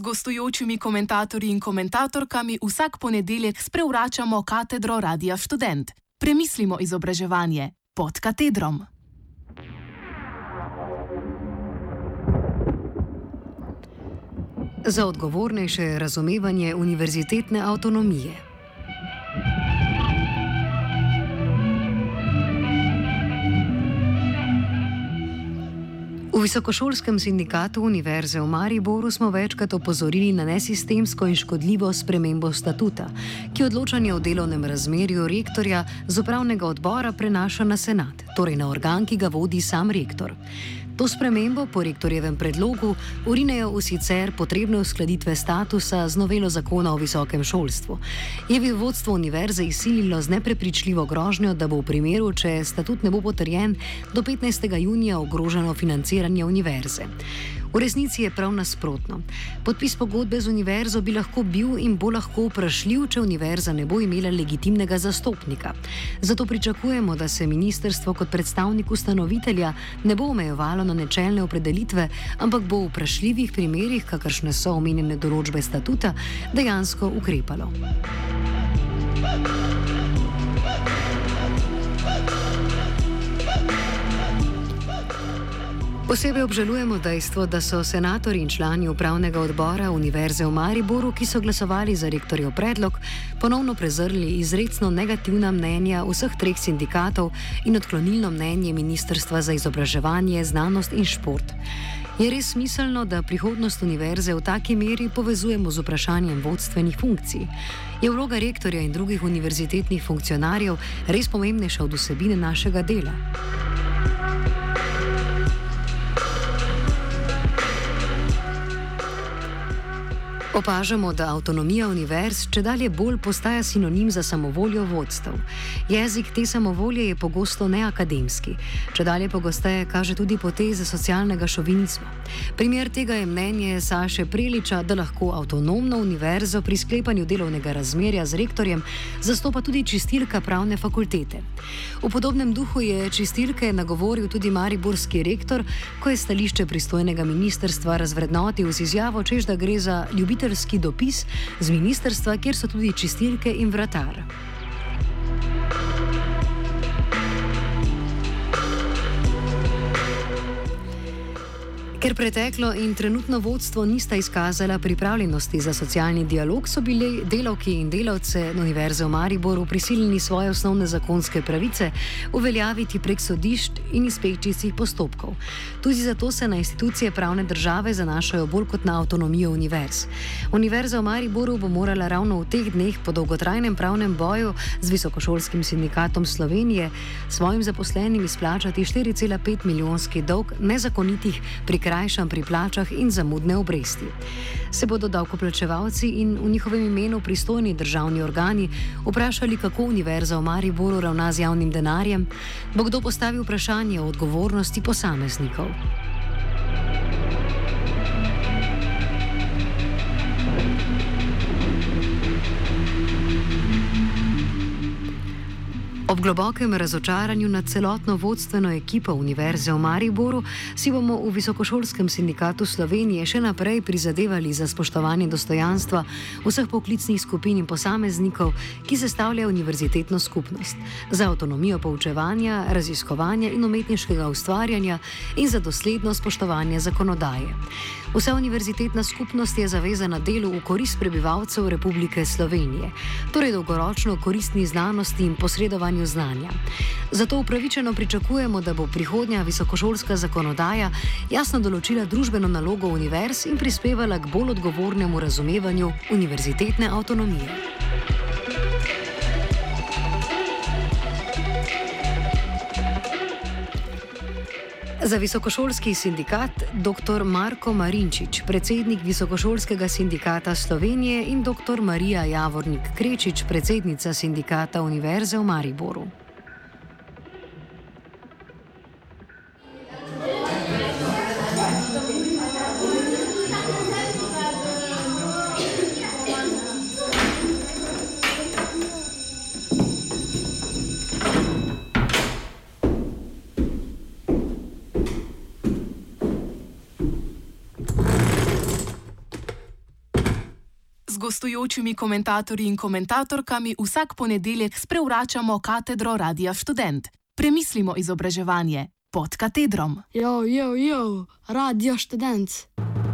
gostujočimi komentatorji in komentatorkami vsak ponedeljek sprevračamo katedro Radia Student. Premislimo izobraževanje pod katedrom. Za odgovornejše razumevanje univerzitetne avtonomije. Visokošolskem sindikatu Univerze v Mariboru smo večkrat opozorili na nesistemsko in škodljivo spremembo statuta, ki odločanje o delovnem razmerju rektorja z upravnega odbora prenaša na senat, torej na organ, ki ga vodi sam rektor. To spremembo po rektorjevem predlogu urinejo v sicer potrebne uskladitve statusa z novelo zakona o visokem šolstvu. Je bi vodstvo univerze izsililo z neprepričljivo grožnjo, da bo v primeru, če statut ne bo potrjen, do 15. junija ogroženo financiranje univerze. V resnici je prav nasprotno. Podpis pogodbe z univerzo bi lahko bil in bo lahko vprašljiv, če univerza ne bo imela legitimnega zastopnika. Zato pričakujemo, da se ministrstvo kot predstavnik ustanovitelja ne bo omejevalo na nečelne opredelitve, ampak bo v vprašljivih primerjih, kakršne so omenjene določbe statuta, dejansko ukrepalo. Thank you. Posebej obžalujemo dejstvo, da so senatori in člani upravnega odbora Univerze v Mariboru, ki so glasovali za rektorjev predlog, ponovno prezrli izredno negativna mnenja vseh treh sindikatov in odklonilno mnenje Ministrstva za izobraževanje, znanost in šport. Je res smiselno, da prihodnost univerze v taki meri povezujemo z vprašanjem vodstvenih funkcij? Je vloga rektorja in drugih univerzitetnih funkcionarjev res pomembnejša od vsebine našega dela? Opažamo, da avtonomija univerz če dalje bolj postaja sinonim za samovoljo vodstev. Jezik te samovolje je pogosto neakademski, če dalje pogosteje kaže tudi poteze socialnega šovinizma. Primer tega je mnenje Saše Preliča, da lahko avtonomno univerzo pri sklepanju delovnega razmerja z rektorjem zastopa tudi čistilka pravne fakultete. V podobnem duhu je čistilke nagovoril tudi mariborski rektor, ko je stališče pristojnega ministerstva razvrednotil z izjavo, čež da gre za ljubitelj čistilski dopis z ministrstva, kjer so tudi čistilke in vratar. Ker preteklo in trenutno vodstvo nista izkazala pripravljenosti za socialni dialog, so bili delavki in delavce Univerze v Mariboru prisiljeni svoje osnovne zakonske pravice uveljaviti prek sodišč in inspekcijskih postopkov. Tudi zato se na institucije pravne države zanašajo bolj kot na avtonomijo univerz. Univerza v Mariboru bo morala ravno v teh dneh po dolgotrajnem pravnem boju z Visokošolskim sindikatom Slovenije svojim zaposlenim izplačati 4,5 milijonski dolg nezakonitih prikrajšanj krajšam pri plačah in zamudne obresti. Se bodo davkoplačevalci in v njihovem imenu pristojni državni organi vprašali, kako Univerza v Mariboru ravna z javnim denarjem, bo kdo postavil vprašanje o odgovornosti posameznikov. Ob globokem razočaranju nad celotno vodstveno ekipo Univerze v Mariboru si bomo v Visokošolskem sindikatu Slovenije še naprej prizadevali za spoštovanje dostojanstva vseh poklicnih skupin in posameznikov, ki sestavljajo univerzitetno skupnost, za avtonomijo poučevanja, raziskovanja in umetniškega ustvarjanja in za dosledno spoštovanje zakonodaje. Vsa univerzitetna skupnost je zavezana delu v korist prebivalcev Republike Slovenije, torej dolgoročno koristni znanosti in posredovanju znanja. Zato upravičeno pričakujemo, da bo prihodnja visokošolska zakonodaja jasno določila družbeno nalogo univerz in prispevala k bolj odgovornemu razumevanju univerzitetne avtonomije. Za visokošolski sindikat dr. Marko Marinčič, predsednik Visokošolskega sindikata Slovenije in dr. Marija Javornik Krečič, predsednica sindikata Univerze v Mariboru. Gostujočimi komentatorji in komentatorkami vsak ponedeljek sprevračamo katedro Radia Student. Premislimo izobraževanje pod katedrom. Jo, jo, jo, Radio Student.